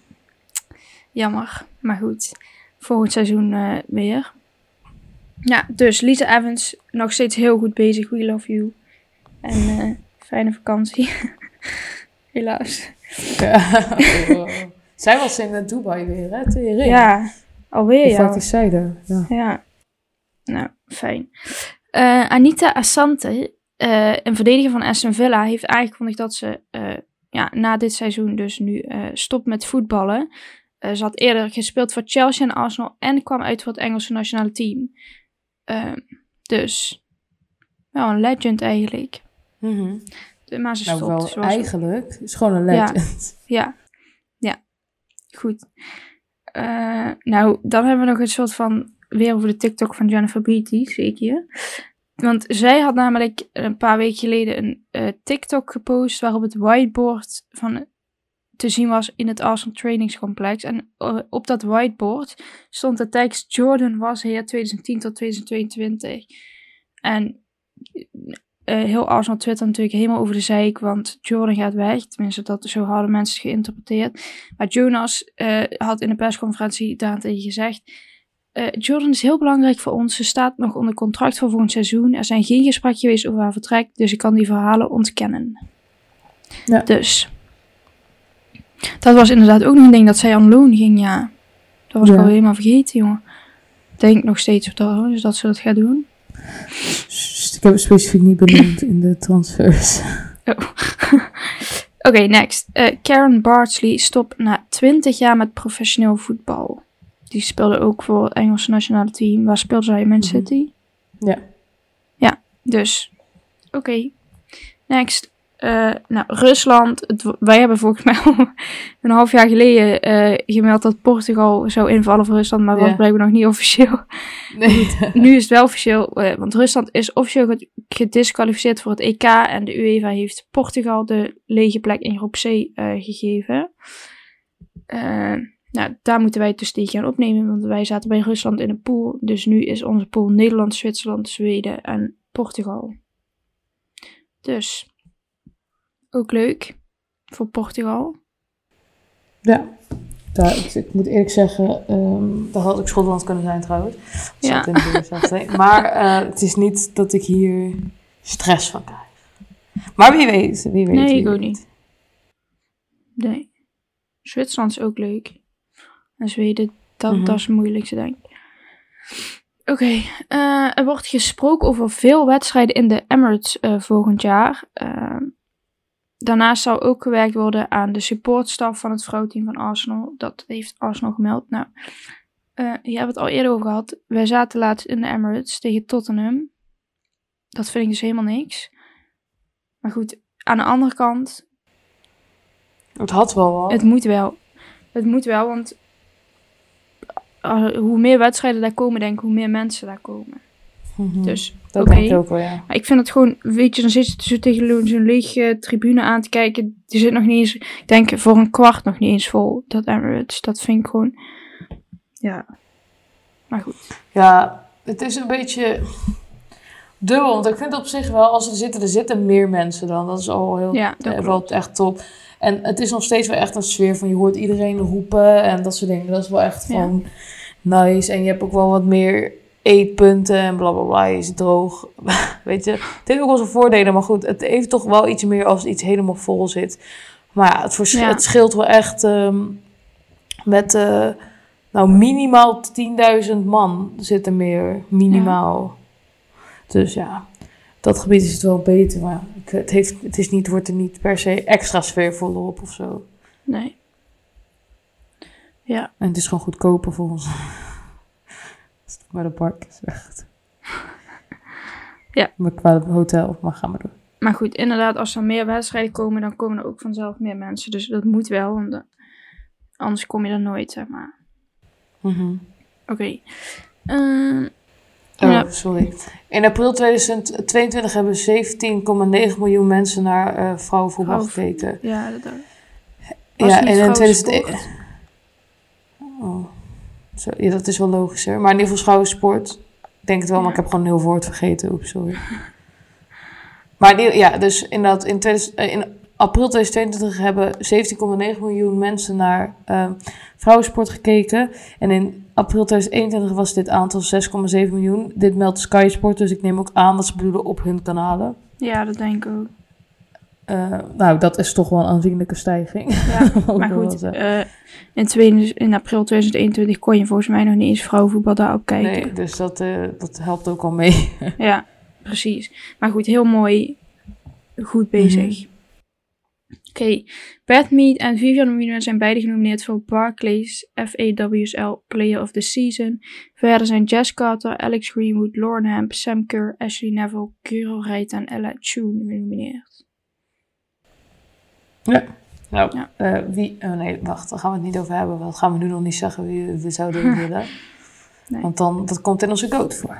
jammer. Maar goed, volgend seizoen weer. Ja, dus Lisa Evans nog steeds heel goed bezig. We love you. En uh, fijne vakantie. [laughs] Helaas. Ja, oh. Zij was in Dubai weer, hè? Tering. Ja, alweer ja. Vaak is zij er. Ja. ja. Nou, fijn. Uh, Anita Asante, uh, een verdediger van Aston Villa, heeft aangekondigd dat ze uh, ja, na dit seizoen dus nu stopt met voetballen. ze had eerder gespeeld voor Chelsea en Arsenal en kwam uit voor het Engelse nationale team. Dus, wel een legend eigenlijk. Mm -hmm. Maar ze nou, stopt. Wel, eigenlijk. Het is gewoon een legend. Ja, ja. ja. goed. nou, dan hebben we nog een soort van weer over de TikTok van Jennifer Beatty, zie je. Want zij had namelijk een paar weken geleden een uh, TikTok gepost waarop het whiteboard van te zien was in het Arsenal Trainingscomplex. En uh, op dat whiteboard stond de tekst Jordan was hier 2010 tot 2022. En uh, heel Arsenal Twitter natuurlijk helemaal over de zeik, want Jordan gaat weg. Tenminste, dat zo hadden mensen het geïnterpreteerd. Maar Jonas had in de persconferentie daartegen gezegd uh, Jordan is heel belangrijk voor ons. Ze staat nog onder contract voor volgend seizoen. Er zijn geen gesprekken geweest over haar vertrek, dus ik kan die verhalen ontkennen. Ja. Dus. Dat was inderdaad ook nog een ding dat zij aan loon ging, ja. Dat was ik al helemaal vergeten, jongen. Denk nog steeds op dat, dus dat ze dat gaat doen. Ik heb het specifiek niet benoemd in de transfers. [laughs] Oh. [laughs] Oké, next. Uh, Karen Bardsley stopt na 20 jaar met professioneel voetbal. Die speelde ook voor het Engelse nationale team. Waar speelde zij? Man mhm. City? Ja. Ja, dus. Oké. Next. Uh, nou, Rusland. Het, wij hebben volgens mij al [laughs] een half jaar geleden uh, gemeld dat Portugal zou invallen voor Rusland, maar was blijkbaar nog niet [laughs] officieel. Nee. nu is het wel officieel, uh, want Rusland is officieel gedisqualificeerd voor het EK en de UEFA heeft Portugal de lege plek in groep C gegeven. Nou, daar moeten wij dus tegen gaan opnemen, want wij zaten bij Rusland in een pool. Dus nu is onze pool Nederland, Zwitserland, Zweden en Portugal. Dus, ook leuk voor Portugal. Ja, daar, ik, moet eerlijk zeggen, um, daar had ik Schotland kunnen zijn trouwens. Ja. maar uh, het is niet dat ik hier stress van krijg. Maar wie weet, wie weet. Nee, ik ook niet. Nee. Zwitserland is ook leuk. En Zweden, dat, mm dat is het moeilijkste, denk ik. Oké, eh, er wordt gesproken over veel wedstrijden in de Emirates uh, volgend jaar. Uh, daarnaast zou ook gewerkt worden aan de supportstaf van het vrouwteam van Arsenal. Dat heeft Arsenal gemeld. Nou, hier hebben we het al eerder over gehad. Wij zaten laatst in de Emirates tegen Tottenham. Dat vind ik dus helemaal niks. Maar goed, aan de andere kant. Het had wel wat. Het moet wel. Het moet wel, want hoe meer wedstrijden daar komen, denk ik, hoe meer mensen daar komen. Mhm. Dus, dat denk ik ook wel, ja. Maar ik vind het gewoon, weet je, dan zit je zo tegen zo'n lege tribune aan te kijken. Die zit nog niet eens, ik denk voor een kwart nog niet eens vol, dat Emirates. Dat vind ik gewoon, ja. Maar goed. Ja, het is een beetje dubbel. Want ik vind op zich wel, als er zitten, er zitten meer mensen dan. Dat is al heel, ja, dat wel echt top. En het is nog steeds wel echt een sfeer van je hoort iedereen roepen en dat soort dingen. Dat is wel echt van nice. En je hebt ook wel wat meer eetpunten en bla bla bla. Je is droog. [laughs] Weet je, het heeft ook wel zijn voordelen. Maar goed, het heeft toch wel iets meer als iets helemaal vol zit. Maar ja, het, het scheelt wel echt ehm, met uh, nou, minimaal 10.000 man zitten meer. Minimaal. Dus ja, dat gebied is het wel beter. Maar het, heeft, het is niet, wordt er niet per se extra sfeervol op of zo. Nee. Ja. En het is gewoon goedkoper voor ons. Maar de park is echt. [laughs] ja. Maar qua hotel, maar ga maar door. Maar goed, inderdaad, als er meer wedstrijden komen, dan komen er ook vanzelf meer mensen. Dus dat moet wel, want eh, anders kom je er nooit, zeg maar. Mm Oké. Okay. Ehm, oh, sorry. In april 2022 hebben 17,9 miljoen mensen naar uh, vrouwenvoetbal gekeken. Ja, dat Ja, en in 2001. Oh. Zo, ja, dat is wel logischer. Maar in ieder geval schoudersport. Ik denk het wel, maar ik heb gewoon een heel woord vergeten. Oeps, sorry. Maar ja, dus inderdaad, in, 20, in april 2022 hebben 17,9 miljoen mensen naar uh, vrouwensport gekeken. En in april 2021 was dit aantal 6,7 miljoen. Dit meldt Sky Sport, dus ik neem ook aan dat ze bedoelen op hun kanalen. Ja, dat denk ik ook. Uh, nou, dat is toch wel een aanzienlijke stijging. Ja, [laughs] maar goed, uh, in, twee, in april 2021 kon je volgens mij nog niet eens vrouwenvoetbal daarop kijken. Nee, dus dat, uh, dat helpt ook al mee. [laughs] ja, precies. Maar goed, heel mooi. Goed bezig. Mm Oké, okay. Beth Mead en Vivian Wiener zijn beide genomineerd voor Barclays FAWSL Player of the Season. Verder zijn Jess Carter, Alex Greenwood, Lauren Hemp, Sam Kerr, Ashley Neville, Kuro Reit en Ella Chun genomineerd. Ja. Nou, ja. Uh, wie... Oh nee, wacht, daar gaan we het niet over hebben. Wat gaan we nu nog niet zeggen wie we zouden [laughs] willen. nee. Want dan, dat komt in onze goat voor.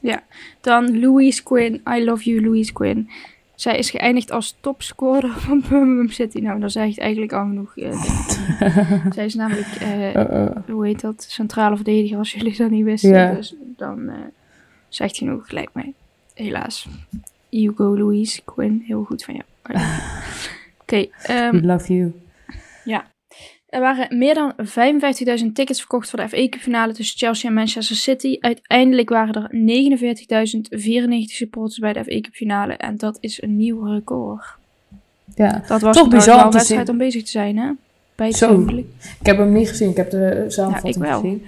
Ja, dan Louise Quinn. I love you, Louise Quinn. Zij is geëindigd als topscorer [laughs] van Birmingham City. Nou, dan zeg je eigenlijk al genoeg. Uh, [laughs] Zij is namelijk, uh, hoe heet dat, centrale verdediger als jullie dat niet wisten. Yeah. Dus dan uh, zegt genoeg, lijkt mij. Helaas. Hugo Louise Quinn, heel goed van jou. Oké. Okay, um, We love you. Ja. Er waren meer dan 55.000 tickets verkocht voor de FA Cup finale tussen Chelsea en Manchester City. Uiteindelijk waren er 49.094 supporters bij de FA Cup finale. En dat is een nieuw record. Ja, dat was toch bizar een wedstrijd om bezig te zijn, hè? Bij het Zo. Ik heb hem niet gezien. Ik heb de samenvatting ja, gezien.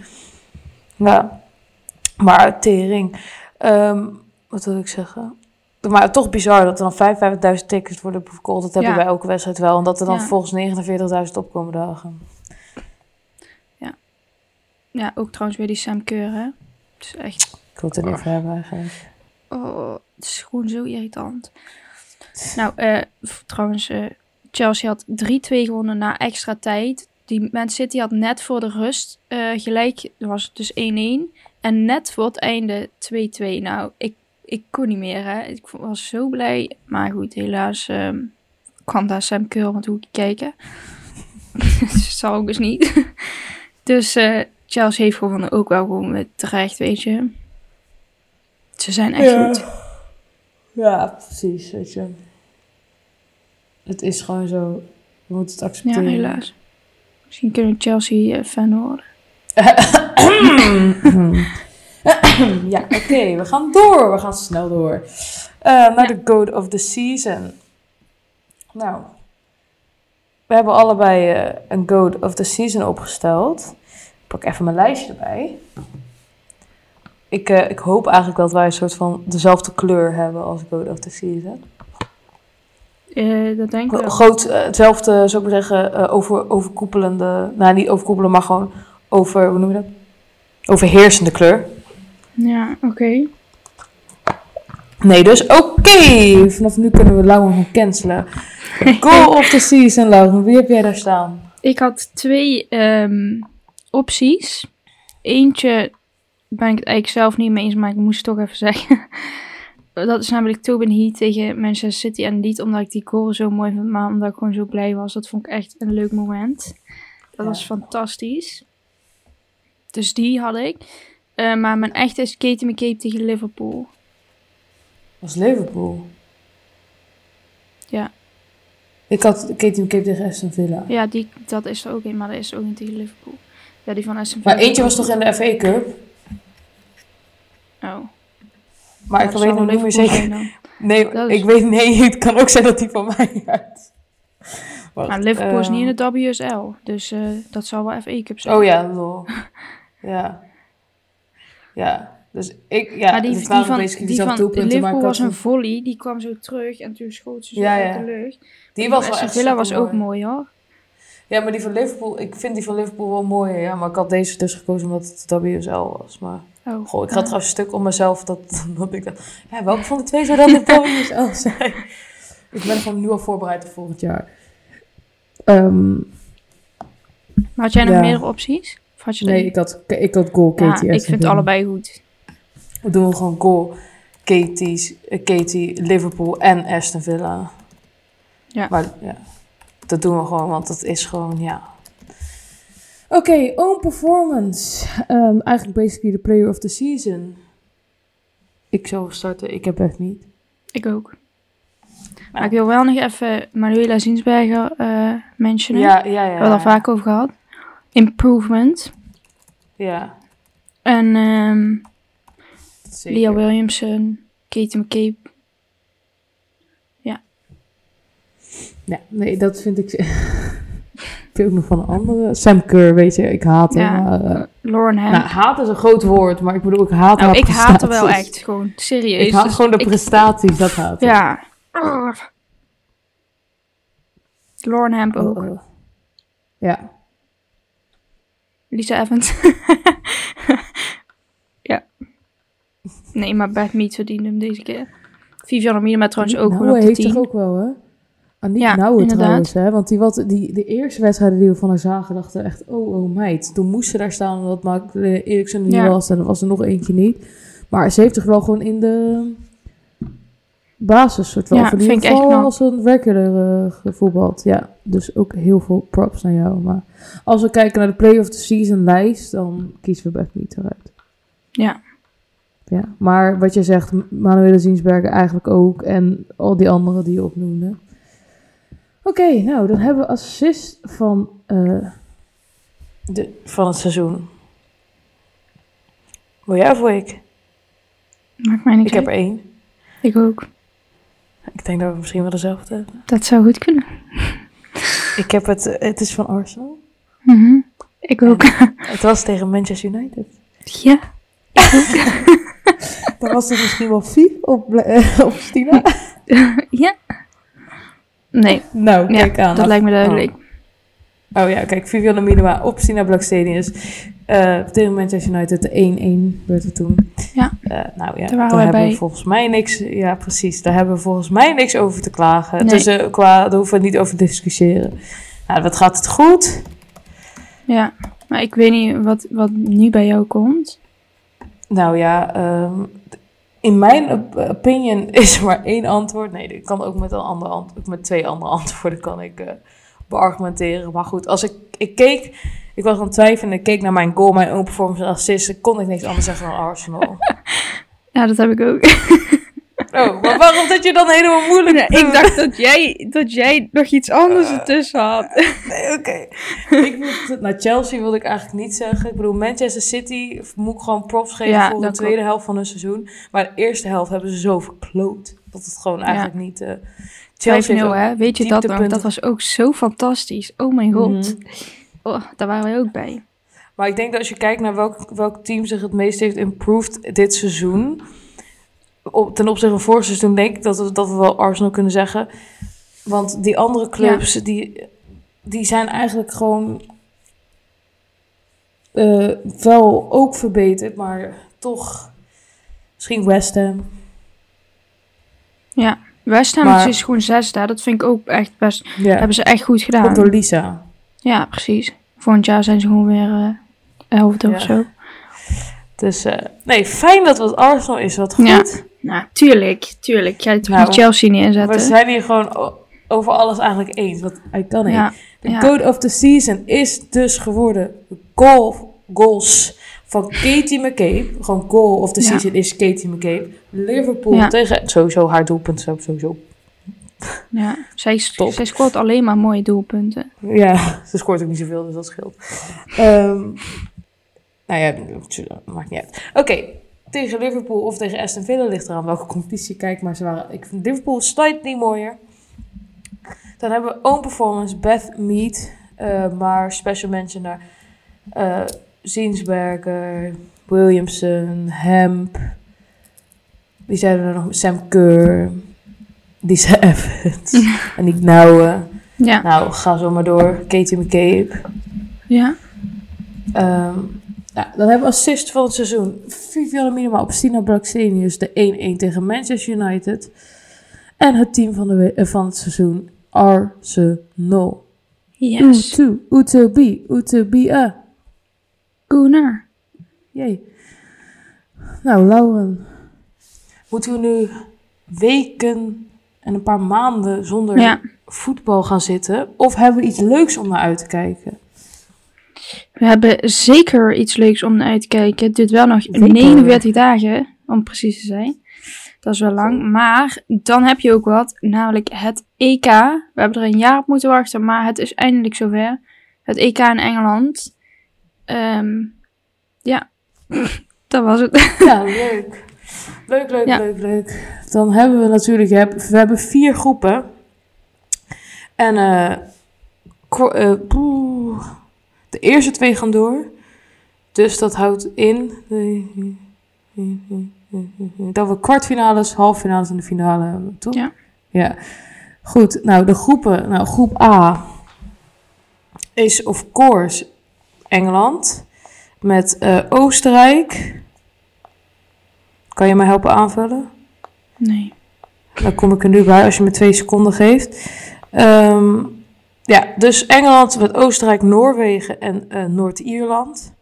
Ja, maar tering. Um, wat wil ik zeggen? Maar toch bizar dat er dan 55.000 tickets worden verkocht. Dat hebben ja. bij elke wedstrijd wel. En dat er dan ja. volgens 49.000 opkomen dagen. Ja. Ja, ook trouwens weer die Sam Keur, hè. Het is echt... Ik wil het er niet over hebben eigenlijk. Oh, het is gewoon zo irritant. Nou, uh, trouwens, uh, Chelsea had 3-2 gewonnen na extra tijd. Die Man City had net voor de rust uh, gelijk, was het dus 1-1. En net voor het einde 2-2. Nou, ik ik kon niet meer. Hè. Ik was zo blij. Maar goed, helaas um, kwam daar Sam Keur met hoekje kijken. [laughs] dat zal ik dus niet. dus uh, Charles heeft gewoon ook wel gewoon met terecht, weet je. Ze zijn echt ja. goed. Ja, precies, weet je. Het is gewoon zo. We moeten het accepteren. Ja, helaas. Misschien kunnen Chelsea-fan uh, worden. [laughs] [clears throat] [laughs] ja, oké, we gaan door. We gaan snel door. Uh, naar de Goat of the Season. Nou, we hebben allebei uh, een Goat of the Season opgesteld. Ik pak even mijn lijstje erbij. Ik, uh, ik hoop eigenlijk dat wij een soort van dezelfde kleur hebben als Goat of the Season. dat denk ik. Groot, hetzelfde, zou ik maar zeggen, over, overkoepelende... Nou, niet overkoepelend, maar gewoon over, hoe noem je dat? Overheersende kleur. Ja, oké. Nee, dus oké. Vanaf nu kunnen we Lauwen gaan cancelen. [laughs] Goal of the season, Lauwen. Wie heb jij daar staan? Ik had twee um, opties. Eentje ben ik het eigenlijk zelf niet mee eens, maar ik moest het toch even [laughs] zeggen. dat is namelijk Tobin Heat tegen Manchester City. En niet omdat ik die goal zo mooi vond, maar omdat ik gewoon zo blij was. Dat vond ik echt een leuk moment. Dat was fantastisch. Dus die had ik. Uh, maar mijn echte is Katie McCabe tegen Liverpool. Was Liverpool? Ja. Ik had Katie McCabe tegen Aston Villa. Ja, die, dat is er ook een, maar dat is ook een tegen Liverpool. Ja, die van Aston Villa. Maar eentje was toch in de FA Cup? Oh. Maar ik weet nog niet meer zeker. [laughs] Nee, ik weet, nee, het kan ook zijn dat die van mij uit. maar Liverpool is niet in de. WSL, dus uh, dat zal wel FA Cup zijn. Oh ja, lol. ja. Ja, dus ik, ja, maar die, die van, die van Liverpool was een volley, die kwam zo terug en toen schoot ze zo ja, uit de lucht. Die was wel echt Villa was ook mooi hoor. Ja, maar die van Liverpool, ik vind die van Liverpool wel mooi. Ja, maar ik had deze dus gekozen omdat het WSL was. Maar oh, goh, ik ga trouwens een stuk om mezelf dat, [laughs] dat ik dacht, ja, welke van de twee zou dan de [laughs] WSL zijn? ik ben gewoon nu al voorbereid voor volgend jaar. Um, maar had jij nog meerdere opties? Nee, ik had, ik had goal, Katie. Ja, ik vind allebei goed. We doen gewoon goal, Katie, eh, Katie, Liverpool en Aston Villa. Ja. Maar ja, dat doen we gewoon, want dat is gewoon, ja. Oké, okay, own performance. Um, eigenlijk basically de player of the season. Ik zou starten, ik heb echt niet. Ik ook. Maar ik wil wel nog even Manuela Ziensberger uh, mentionen. Ja, ja, ja. We hebben het al vaak over gehad. Improvement. Ja. En um, Leah Williamson, Katie McCabe. Ja. Ja, nee, dat vind ik... [laughs] ik ook nog van een andere. Sam Kerr, weet je, ik haat hem. Ja, uh, Lauren Ham. Nou, haat is een groot woord, maar ik bedoel, ik haat nou, ik haat er wel echt, gewoon serieus. Ik haat dus gewoon de prestaties, dat haat Ja. Lauren Ham ook. Oh, oh. Ja. Lisa Evans. [laughs] ja. Nee, maar Beth Mead verdiende hem deze keer. Vivian Minima trouwens ook nou, gewoon op de heeft toch ook wel, hè? Aniek ja, Nouwen trouwens, hè? Want die, wat, die, de eerste wedstrijden die we van haar zagen, dachten echt, oh, oh meid. Toen moest ze daar staan omdat Mark Eriksen er niet was en er was er nog eentje niet. Maar ze heeft toch wel gewoon in de basis soort van. Ja, vind ik echt als een regular uh, gevoetbald. Ja, dus ook heel veel props naar jou. Maar als we kijken naar de play of the season lijst, dan kiezen we Beth niet eruit. Ja. Ja, maar wat je zegt, Manuele Ziensbergen eigenlijk ook. En al die anderen die je opnoemde. Oké, nou dan hebben we assist van, uh, de, van het seizoen. Wil jij of ik? Maakt mij niet Ik heb er één. Ik ook. Ik denk dat we misschien wel dezelfde hebben. Dat zou goed kunnen. [laughs] Ik heb het, het is van Arsenal. Mm Ik ook. het was tegen Manchester United. Ja, ik ook. [laughs] Dan was het misschien wel Vie op, uh, op Stina. [laughs] ja. Nee. Nou, kijk aan. Dat lijkt me duidelijk. Oh, oh ja, kijk, Viviane Minima op Stina Blackstadius. Uh, tegen Manchester United, de 1-1 werd het toen. Ja, uh, nou ja, daar, daar hebben we volgens mij niks... Ja, precies. Daar hebben we volgens mij niks over te klagen. Nee. Dus uh, qua, daar hoeven we niet over te discussiëren. Nou, wat gaat het goed? Ja, maar ik weet niet wat, wat nu bij jou komt. Nou ja, um, in mijn opinion [laughs] is er maar één antwoord. Nee, ik kan ook met, een ander antwoord, met twee andere [laughs] antwoorden kan ik beargumenteren. Maar goed, als ik, ik keek, ik was aan het twijfelen ik keek naar mijn goal, mijn own performance en assist, kon ik niks anders zeggen dan Arsenal. [laughs] ja, dat heb ik ook. [laughs] Oh, maar waarom dat je dan helemaal moeilijk... Nee, ik dacht dat jij, dat jij nog iets anders uh, ertussen had. nee, oké. [laughs] Okay. Nou, Chelsea wilde ik eigenlijk niet zeggen. Ik bedoel, Manchester City moet ik gewoon props geven voor de tweede helft van hun seizoen. Maar de eerste helft hebben ze zo verkloot. Dat het gewoon eigenlijk niet... Uh, Chelsea hè? Weet je dat nog? Dat was ook zo fantastisch. Oh mijn god. Mm oh, daar waren wij ook bij. Maar ik denk dat als je kijkt naar welk, welk team zich het meest heeft improved dit seizoen op, ten opzichte van vorig seizoen denk ik dat we, dat we wel Arsenal kunnen zeggen. Want die andere clubs, die, die zijn eigenlijk gewoon uh, wel ook verbeterd, maar toch misschien West Ham. Ja, West Ham maar, is gewoon zesde. Dat vind ik ook echt best. Hebben ze echt goed gedaan. Door Lisa. Ja, precies. Volgend jaar zijn ze gewoon weer uh, ja. of zo. Dus uh, nee, fijn dat het Arsenal is. Wat goed. Ja. Nou, tuurlijk, tuurlijk. Jij toch nou, Chelsea neerzetten. We zijn hier gewoon over alles eigenlijk eens. Wat ik kan ja, De ja. code of the season is dus geworden goal, goals van Katie McCabe. Gewoon goal of the season is Katie McCabe. Liverpool tegen sowieso haar doelpunt sowieso. Ja, zij, zij scoort alleen maar mooie doelpunten. Ja, ze scoort ook niet zoveel, dus dat scheelt. um, nou ja, maakt niet uit. Oké, tegen Liverpool of tegen Aston Villa ligt eraan welke competitie kijk. Maar ze waren, ik vind Liverpool niet mooier. Dan hebben we own performance, Beth Mead. Uh, maar special mention naar uh, Ziensberger, Williamson, Hemp. Wie zijn er nog? Sam Kerr. Lisa [laughs] Evans. en ik Nouwen. Ja. Nou, ga zo maar door. Katie McCabe. Ja. Um, ja, dan hebben we assist van het seizoen. Viviane Minima op Stina Blacksenius, de 1-1 tegen Manchester United. En het team van, de eh, van het seizoen, Arsenal. Yes. Utu, Utobi, Utobia. Gunnar. Jee. Nou, Lauren. Moeten we nu weken en een paar maanden zonder voetbal gaan zitten? Of hebben we iets leuks om naar uit te kijken? We hebben zeker iets leuks om naar uit te kijken. Het duurt wel nog 49 dagen, om precies te zijn. Dat is wel lang. Maar dan heb je ook wat, namelijk het EK. We hebben er een jaar op moeten wachten, maar het is eindelijk zover. Het EK in Engeland. Um, ja, [laughs] dat was het. Ja, leuk. Leuk, leuk, leuk, leuk. Dan hebben we natuurlijk, we hebben vier groepen. En uh, de eerste twee gaan door. Dus dat houdt in dat we kwartfinales, halffinales en de finale hebben, toch? Ja. Ja. Goed, nou de groepen. Nou, groep A is of course Engeland met uh, Oostenrijk. Kan je me helpen aanvullen? Nee. Dan kom ik er nu bij als je me twee seconden geeft. Um, ja, dus Engeland met Oostenrijk, Noorwegen en uh, Noord-Ierland.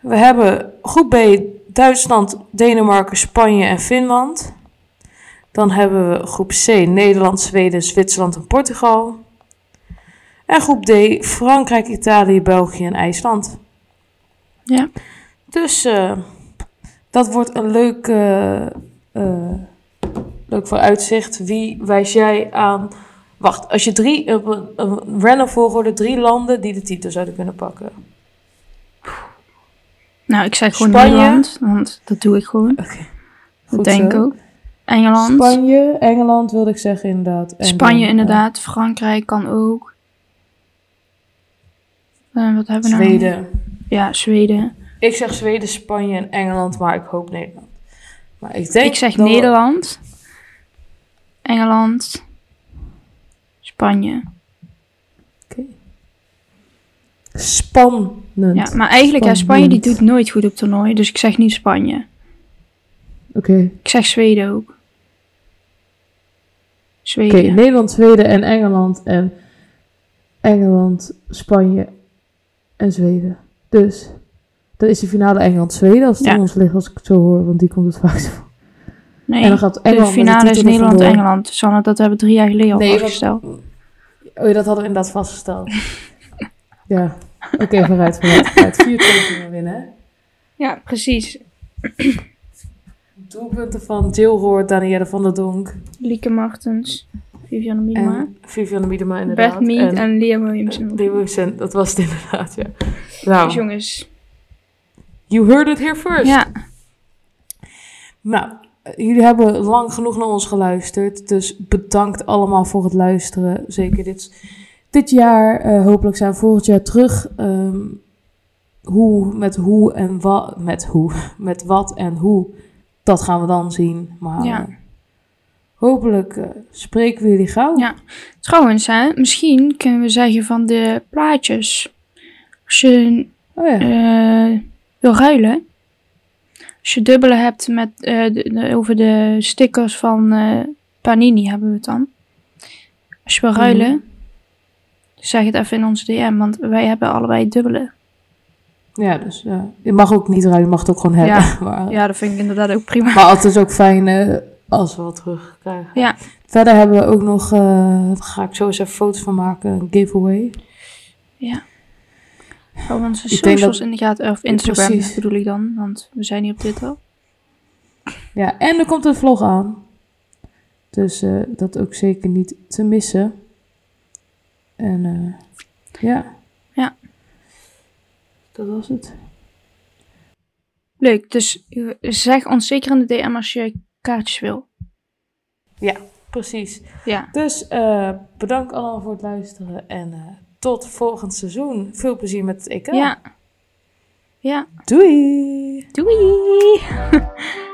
We hebben groep B Duitsland, Denemarken, Spanje en Finland. Dan hebben we groep C Nederland, Zweden, Zwitserland en Portugal. En groep D Frankrijk, Italië, België en IJsland. Ja. Dus uh, dat wordt een leuk, uh, uh, leuk vooruitzicht. Wie wijs jij aan? Wacht, als je drie, op een, een random volgorde, drie landen die de titel zouden kunnen pakken. Nou, ik zeg gewoon Spanje. Nederland, want dat doe ik gewoon. Oké. Okay. Dat denk ik ook. Engeland. Spanje, Engeland wilde ik zeggen inderdaad. En Spanje inderdaad, Frankrijk kan ook. Uh, wat hebben we nou? Zweden. Ja, Zweden. Ik zeg Zweden, Spanje en Engeland, maar ik hoop Nederland. Maar ik denk Ik zeg Nederland, Engeland, Spanje. Oké. Spannend. Ja, maar eigenlijk, ja, Spanje die doet nooit goed op toernooi, dus ik zeg niet Spanje. Oké. Ik zeg Zweden ook. Zweden. Oké, Nederland, Zweden en Engeland en Engeland, Spanje en Zweden. Dus, dan is de finale Engeland-Zweden als het ja. ons ligt, als ik het zo hoor, want die komt het vaak voor. Nee, en dan gaat Engeland de finale is Nederland-Engeland. Sanne, dat hebben we drie jaar geleden al nee, vastgesteld. oh ja, dat hadden we inderdaad vastgesteld. [laughs] ja, oké, okay, vooruit, vooruit, vooruit. Vier punten winnen, Ja, precies. Doelpunten van Jill Roord, Danielle van der Donk. Lieke Martens. Vivianne Miedema. En Vivianne Miedema, inderdaad. Beth Mead en, en Liam Williamson. Liam Williamson, dat was het inderdaad, ja. Nou. Dus jongens. You heard it here first. Ja. Nou, jullie hebben lang genoeg naar ons geluisterd. Dus bedankt allemaal voor het luisteren. Zeker dit, dit jaar. Uh, hopelijk zijn we volgend jaar terug. Um, hoe, met hoe en wat. Met hoe. [laughs] Met wat en hoe. Dat gaan we dan zien. Maar ja. hopelijk uh, spreken we jullie gauw. Ja. Trouwens, hè, misschien kunnen we zeggen van de plaatjes. Als je oh ja. uh, wil ruilen. Als je dubbele hebt met, uh, de, over de stickers van Panini hebben we het dan. Als je wil mhm. ruilen, mm. zeg het even in onze DM, want wij hebben allebei dubbele. Ja, dus ja. je mag ook niet ruilen, je mag het ook gewoon hebben. Ja, [laughs] maar, ja dat vind ik inderdaad ook prima. Maar het is ook fijn uh, als we wat terugkrijgen. Ja. Verder hebben we ook nog, uh, daar ga ik zo eens even foto's van maken, een giveaway. Ja. Hou onze socials in de gaten, of Instagram precies. bedoel ik dan, want we zijn hier op Twitter. Ja, en er komt een vlog aan. Dus uh, dat ook zeker niet te missen. En uh, ja. Ja. Dat was het. Leuk, dus zeg ons zeker in de DM als je kaartjes wil. Ja, precies. Ja. Dus uh, bedankt allemaal voor het luisteren en tot volgend seizoen. Veel plezier met het EK. Ja. Ja. Doei. Doei. [laughs]